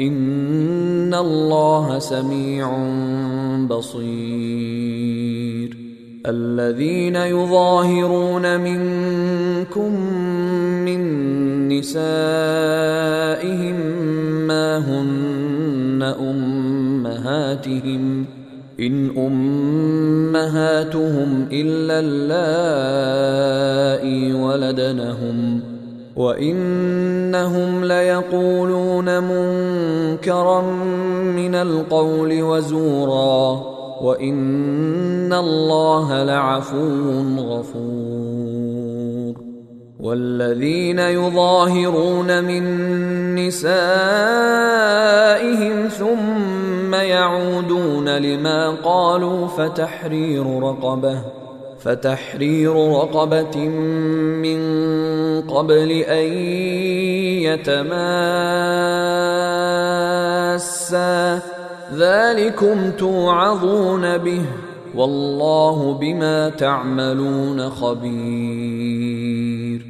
إن الله سميع بصير الذين يظاهرون منكم من نسائهم ما هن أمهاتهم إن أمهاتهم إلا اللائي ولدنهم ۖ وانهم ليقولون منكرا من القول وزورا وان الله لعفو غفور والذين يظاهرون من نسائهم ثم يعودون لما قالوا فتحرير رقبه فتحرير رقبة من قبل أن يتماسا. ذلكم توعظون به. والله بما تعملون خبير.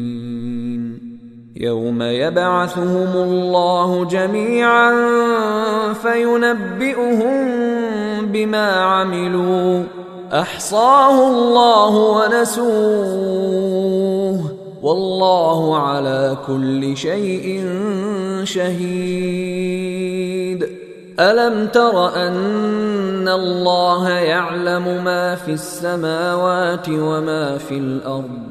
يوم يبعثهم الله جميعا فينبئهم بما عملوا. أحصاه الله ونسوه. والله على كل شيء شهيد. ألم تر أن الله يعلم ما في السماوات وما في الأرض؟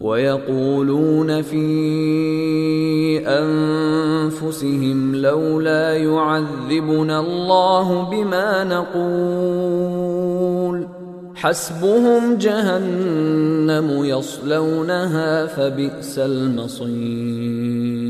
ويقولون في أنفسهم لولا يعذبنا الله بما نقول. حسبهم جهنم يصلونها فبئس المصير.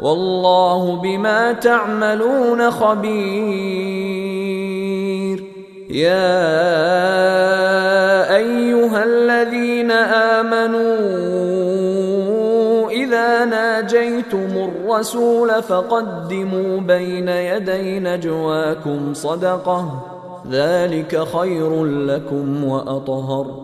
والله بما تعملون خبير. يا أيها الذين آمنوا إذا ناجيتم الرسول فقدموا بين يدي نجواكم صدقة. ذلك خير لكم وأطهر.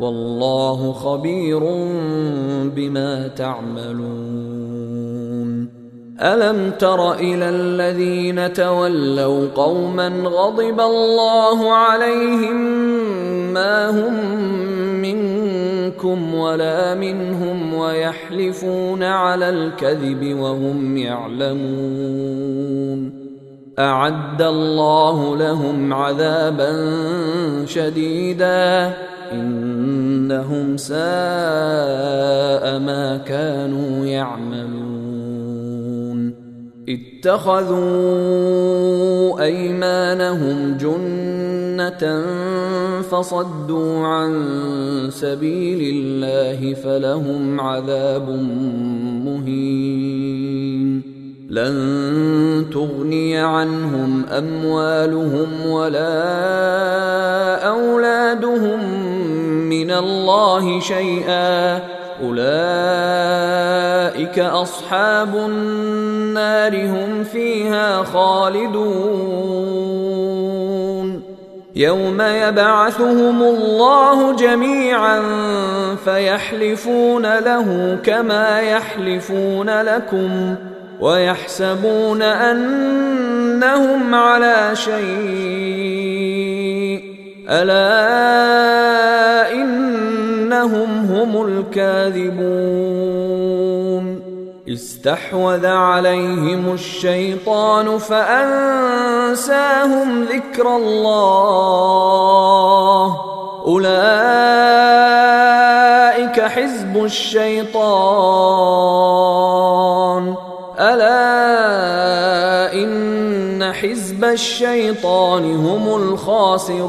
والله خبير بما تعملون. ألم تر إلى الذين تولوا قوما غضب الله عليهم ما هم منكم ولا منهم ويحلفون على الكذب وهم يعلمون. أعد الله لهم عذابا شديدا. إنهم ساء ما كانوا يعملون. اتخذوا أيمانهم جنة فصدوا عن سبيل الله فلهم عذاب مهين. لن تغني عنهم أموالهم ولا أولادهم من الله شيئا. أولئك أصحاب النار هم فيها خالدون. يوم يبعثهم الله جميعا فيحلفون له كما يحلفون لكم ويحسبون أنهم على شيء. ألا إنهم هم الكاذبون. استحوذ عليهم الشيطان فأنساهم ذكر الله. أولئك حزب الشيطان. ألا إن حزب الشيطان هم الخاسرون.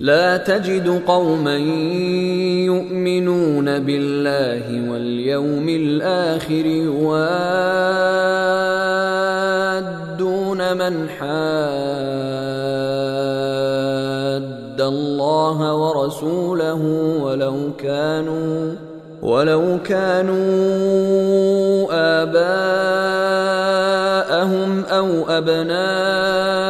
لا تجد قوما يؤمنون بالله واليوم الآخر يوادون من حاد الله ورسوله ولو كانوا ولو كانوا آباءهم أو أبناءهم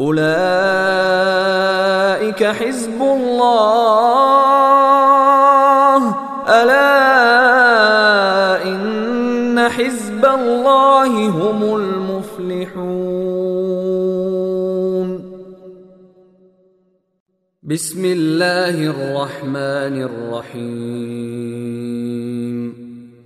أولئك حزب الله. ألا إن حزب الله هم المفلحون. بسم الله الرحمن الرحيم.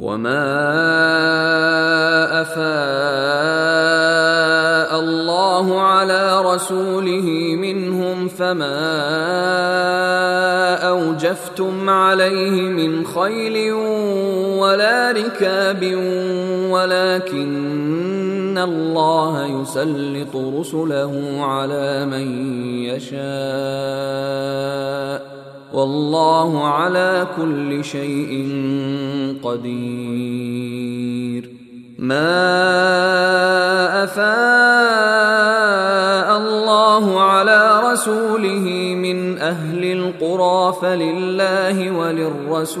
وما افاء الله على رسوله منهم فما اوجفتم عليه من خيل ولا ركاب ولكن الله يسلط رسله على من يشاء والله على كل شيء قدير. ما أفاء الله على رسوله من أهل القرى فلله وللرسول.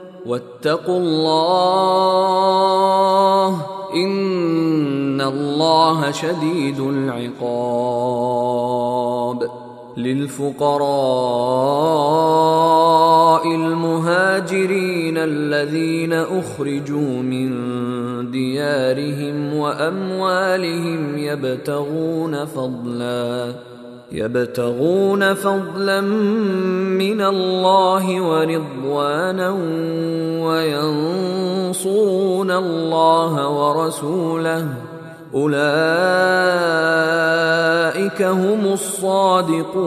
واتقوا الله إن الله شديد العقاب للفقراء المهاجرين الذين أخرجوا من ديارهم وأموالهم يبتغون فضلا يبتغون فضلا من الله ورضوانا وينصرون الله ورسوله. أولئك هم الصادقون.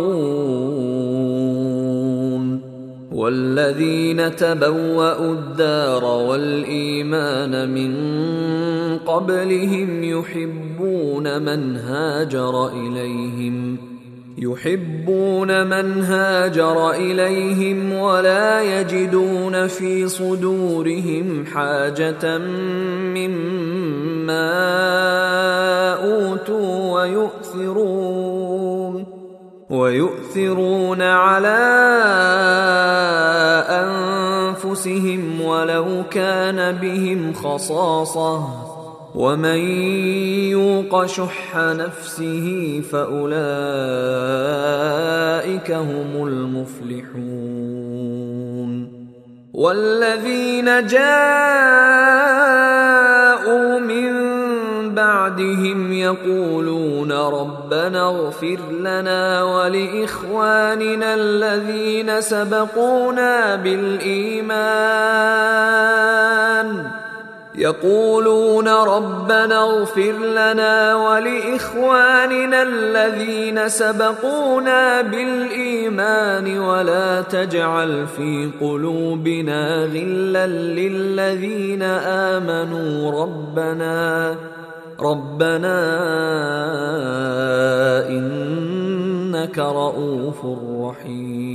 والذين تبوأوا الدار والإيمان من قبلهم يحبون من هاجر إليهم. يحبون من هاجر إليهم ولا يجدون في صدورهم حاجة مما أوتوا ويؤثرون ويؤثرون على أنفسهم ولو كان بهم خصاصة ومن يوق شح نفسه فاولئك هم المفلحون والذين جاءوا من بعدهم يقولون ربنا اغفر لنا ولاخواننا الذين سبقونا بالايمان يقولون ربنا اغفر لنا ولإخواننا الذين سبقونا بالإيمان ولا تجعل في قلوبنا غلا للذين آمنوا ربنا ربنا إنك رءوف رحيم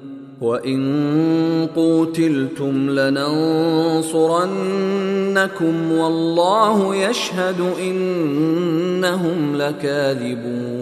وان قوتلتم لننصرنكم والله يشهد انهم لكاذبون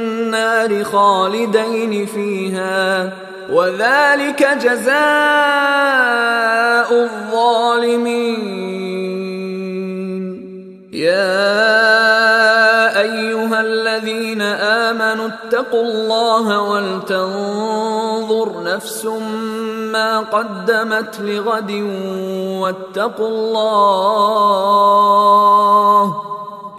خالدين فيها وذلك جزاء الظالمين. يا أيها الذين آمنوا اتقوا الله ولتنظر نفس ما قدمت لغد واتقوا الله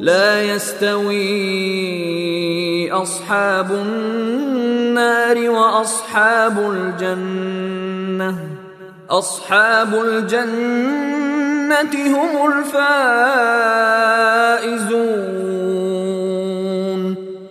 لا يستوي أصحاب النار وأصحاب الجنة. أصحاب الجنة هم الفائزون.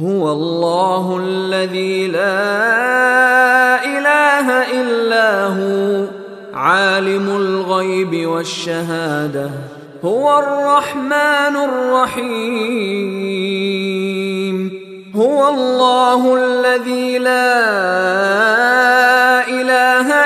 هو الله الذي لا إله إلا هو عالم الغيب والشهادة هو الرحمن الرحيم. هو الله الذي لا إله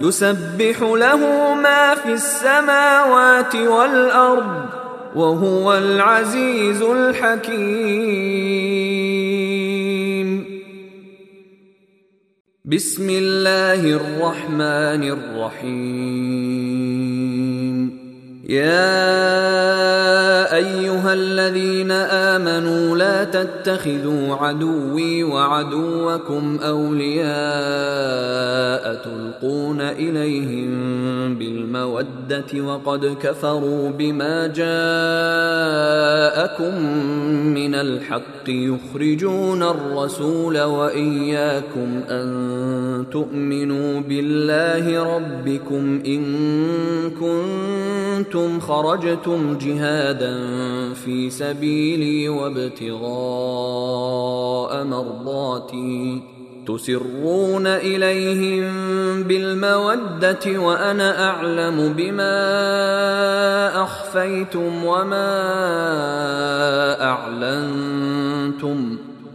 يسبح له ما في السماوات والأرض وهو العزيز الحكيم. بسم الله الرحمن الرحيم. يا أيها الذين آمنوا لا تتخذوا عدوي وعدوكم أولياء تلقون إليهم بالمودة وقد كفروا بما جاءكم من الحق يخرجون الرسول وإياكم أن تؤمنوا بالله ربكم إن كنتم كنتم خرجتم جهادا في سبيلي وابتغاء مرضاتي. تسرون إليهم بالمودة وأنا أعلم بما أخفيتم وما أعلنتم.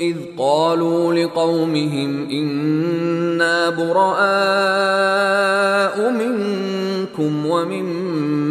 إذ قالوا لقومهم إنا براء منكم ومما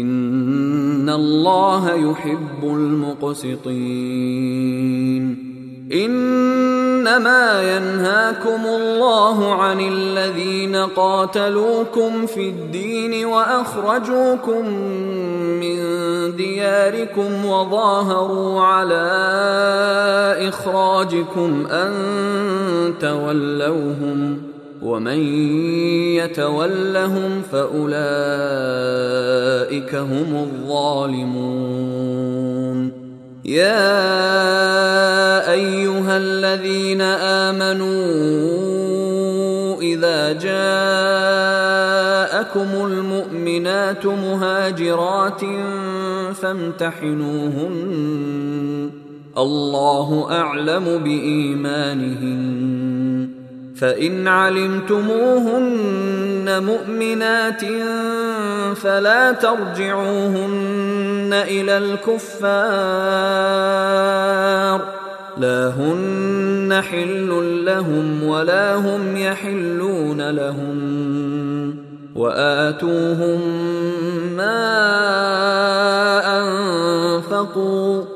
ان الله يحب المقسطين انما ينهاكم الله عن الذين قاتلوكم في الدين واخرجوكم من دياركم وظاهروا على اخراجكم ان تولوهم ومن يتولهم فأولئك هم الظالمون. يا أيها الذين آمنوا إذا جاءكم المؤمنات مهاجرات فامتحنوهن. الله أعلم بإيمانهن. فإن علمتموهن مؤمنات فلا ترجعوهن إلى الكفار. لا هن حل لهم ولا هم يحلون لهم. وآتوهم ما أنفقوا.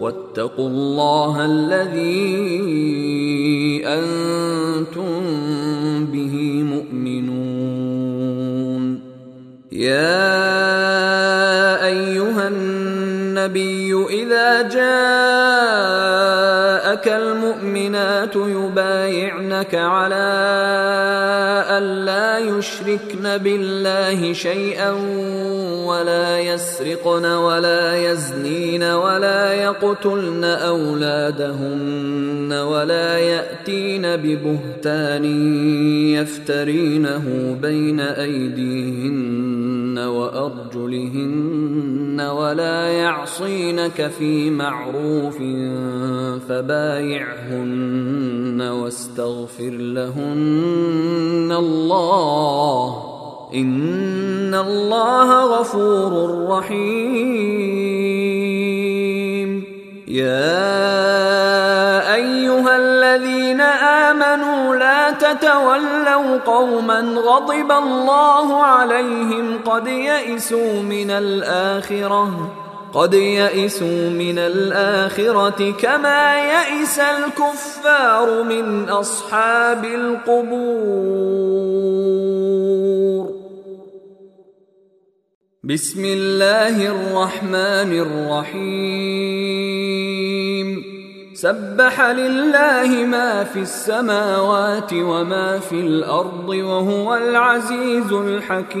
واتقوا الله الذي أنتم به مؤمنون. يا أيها النبي إذا جاءك المؤمنات يبايعنك على ألا يشركن بالله شيئا ولا يسرقن ولا يزنين ولا يقتلن أولادهن ولا يأتين ببهتان يفترينه بين أيديهن وأرجلهن ولا يعصينك في معروف فبايعهن واستغفر لهن الله. إن الله غفور رحيم. يا أيها الذين آمنوا لا تتولوا قوما غضب الله عليهم قد يئسوا من الآخرة. قد يئسوا من الآخرة كما يئس الكفار من أصحاب القبور. بسم الله الرحمن الرحيم. سبح لله ما في السماوات وما في الأرض وهو العزيز الحكيم.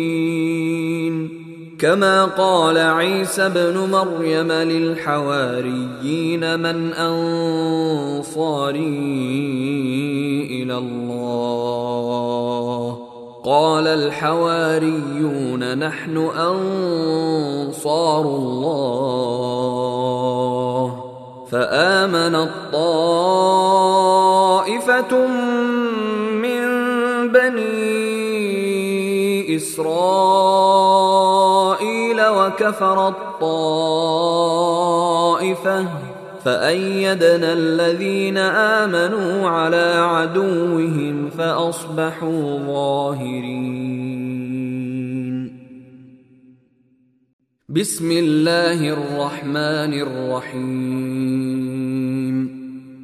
كما قال عيسى ابن مريم للحواريين من أنصاري إلى الله. قال الحواريون نحن أنصار الله. فامنت طائفه من بني إسرائيل وكفرت طائفه فأيدنا الذين آمنوا على عدوهم فأصبحوا ظاهرين. بسم الله الرحمن الرحيم.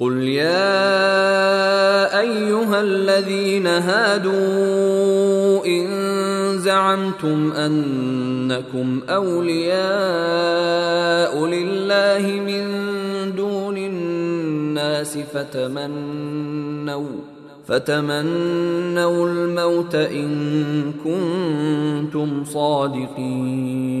قل يا ايها الذين هادوا ان زعمتم انكم اولياء لله من دون الناس فتمنوا فتمنوا الموت ان كنتم صادقين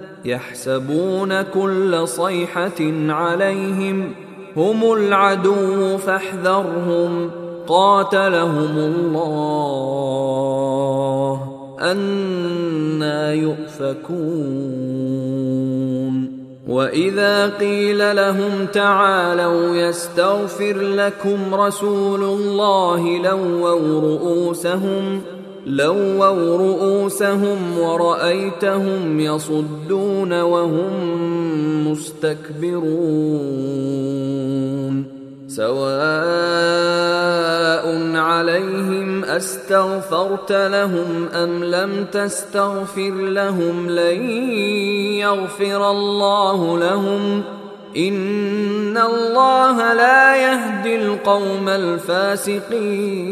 يحسبون كل صيحة عليهم هم العدو فاحذرهم قاتلهم الله أنا يؤفكون وإذا قيل لهم تعالوا يستغفر لكم رسول الله لووا رؤوسهم لووا رؤوسهم ورأيتهم يصدون وهم مستكبرون سواء عليهم أستغفرت لهم أم لم تستغفر لهم لن يغفر الله لهم إن الله لا يهدي القوم الفاسقين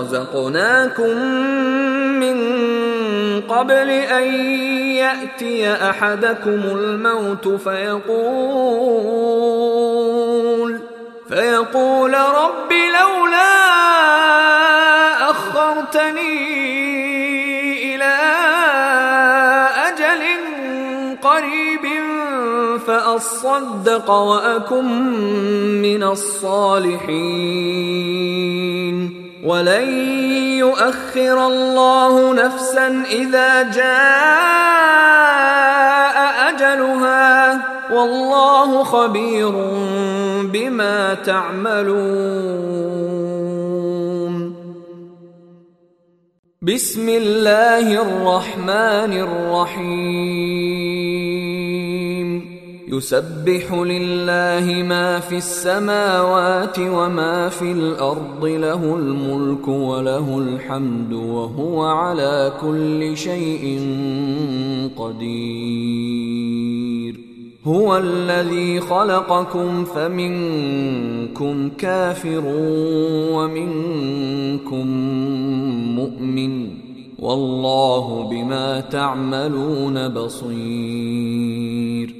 رزقناكم من قبل أن يأتي أحدكم الموت فيقول فيقول رب لولا أخرتني إلى أجل قريب فأصدق وأكن من الصالحين. ولن يؤخر الله نفسا إذا جاء أجلها. والله خبير بما تعملون. بسم الله الرحمن الرحيم. يسبح لله ما في السماوات وما في الأرض له الملك وله الحمد وهو على كل شيء قدير. هو الذي خلقكم فمنكم كافر ومنكم مؤمن. والله بما تعملون بصير.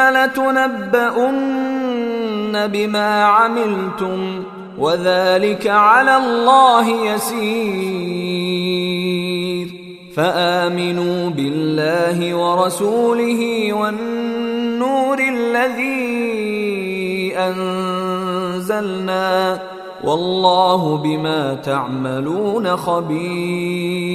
لتنبؤن بما عملتم وذلك على الله يسير. فآمنوا بالله ورسوله والنور الذي أنزلنا والله بما تعملون خبير.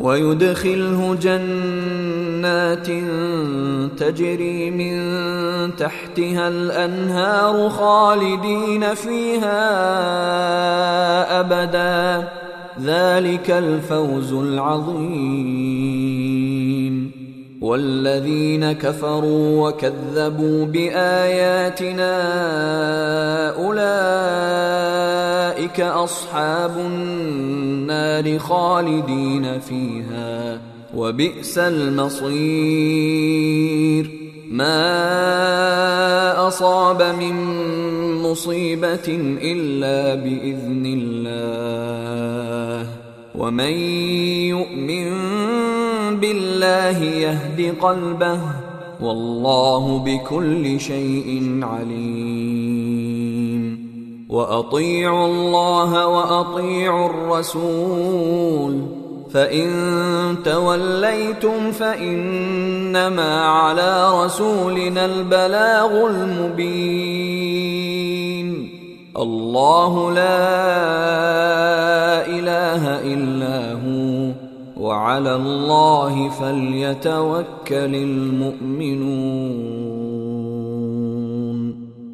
ويدخله جنات تجري من تحتها الأنهار خالدين فيها أبدا. ذلك الفوز العظيم. والذين كفروا وكذبوا بآياتنا أولئك أصحاب النار خالدين فيها وبئس المصير. ما أصاب من مصيبة إلا بإذن الله. ومن يؤمن بالله يهد قلبه والله بكل شيء عليم. وأطيعوا الله وأطيعوا الرسول فإن توليتم فإنما على رسولنا البلاغ المبين. الله لا إله إلا هو وعلى الله فليتوكل المؤمنون.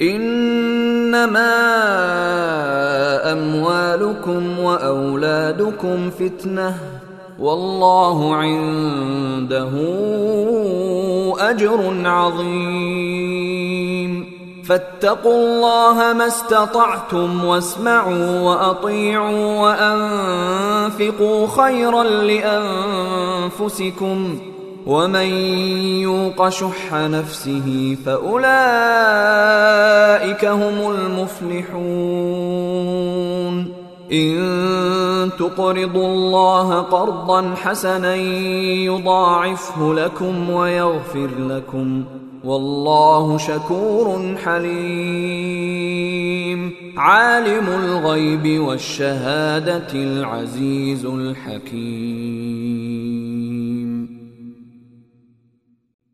إنما أموالكم وأولادكم فتنة والله عنده أجر عظيم. فاتقوا الله ما استطعتم واسمعوا وأطيعوا وأنفقوا خيرا لأنفسكم. ومن يوق شح نفسه فأولئك هم المفلحون. إن تقرضوا الله قرضا حسنا يضاعفه لكم ويغفر لكم. والله شكور حليم. عالم الغيب والشهادة العزيز الحكيم.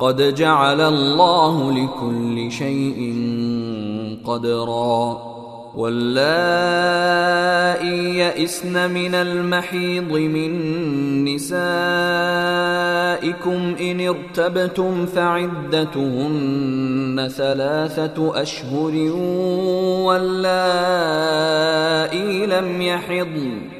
قد جعل الله لكل شيء قدرا. واللائي يئسن من المحيض من نسائكم إن ارتبتم فعدتهن ثلاثة أشهر واللائي لم يحضن.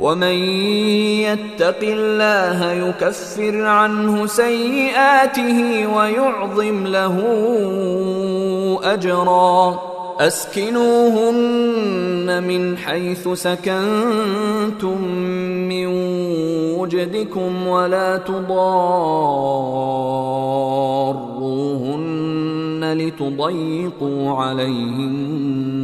ومن يتق الله يكفر عنه سيئاته ويعظم له أجرا. أسكنوهن من حيث سكنتم من وجدكم ولا تضاروهن لتضيقوا عليهن.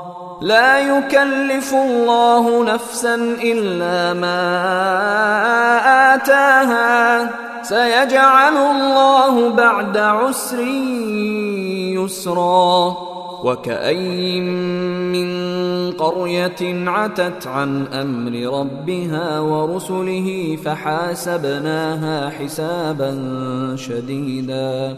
لا يكلف الله نفسا إلا ما آتاها. سيجعل الله بعد عسر يسرا. وكأي من قرية عتت عن أمر ربها ورسله فحاسبناها حسابا شديدا.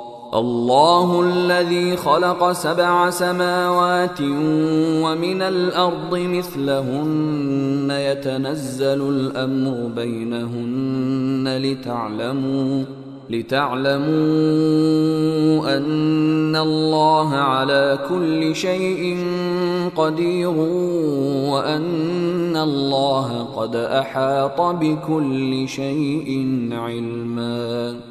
الله الذي خلق سبع سماوات ومن الأرض مثلهن يتنزل الأمر بينهن لتعلموا لتعلموا أن الله على كل شيء قدير وأن الله قد أحاط بكل شيء علما.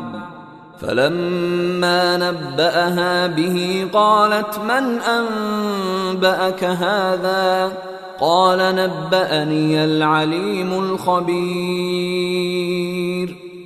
فلما نبأها به قالت من أنبأك هذا؟ قال نبأني العليم الخبير.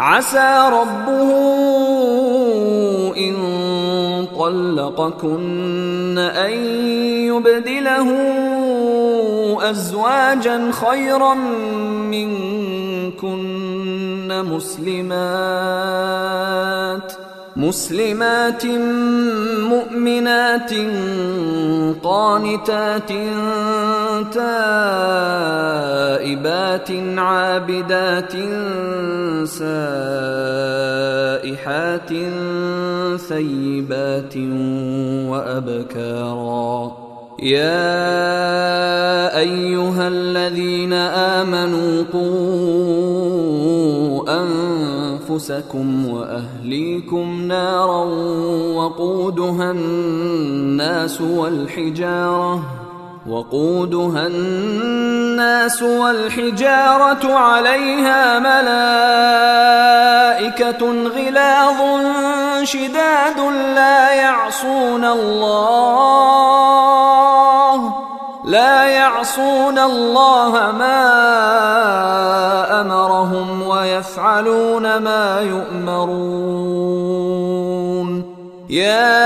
عسى ربه إن طلقكن أن يبدله أزواجا خيرا منكن مسلمات مسلمات مؤمنات قانتات تائبات عابدات سائحات ثيبات وأبكارا. يا أيها الذين آمنوا قوا أنفسكم وأهليكم نارا وقودها الناس والحجارة وقودها الناس والحجارة عليها ملائكة غلاظ شداد لا يعصون الله. لا يعصون الله ما أمرهم ويفعلون ما يؤمرون. يا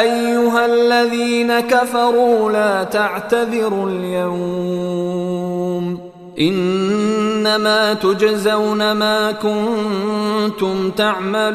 أيها الذين كفروا لا تعتذروا اليوم. إنما تجزون ما كنتم تعملون.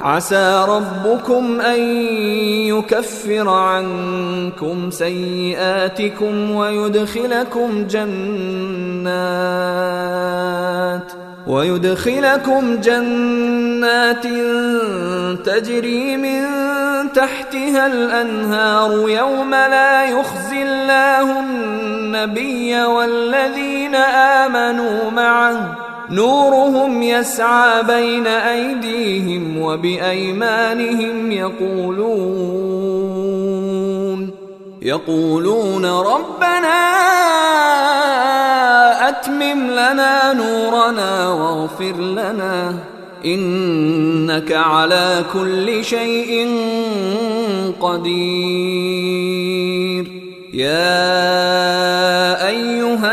عسى ربكم أن يكفر عنكم سيئاتكم ويدخلكم جنات ويدخلكم جنات تجري من تحتها الأنهار يوم لا يخزي الله النبي والذين آمنوا معه نورهم يسعى بين أيديهم وبأيمانهم يقولون يقولون ربنا أتمم لنا نورنا واغفر لنا إنك على كل شيء قدير يا أيها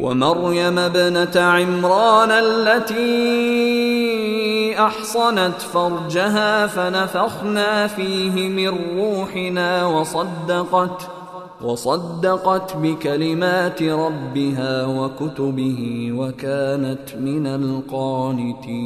ومريم ابنة عمران التي أحصنت فرجها فنفخنا فيه من روحنا وصدقت وصدقت بكلمات ربها وكتبه وكانت من القانتين.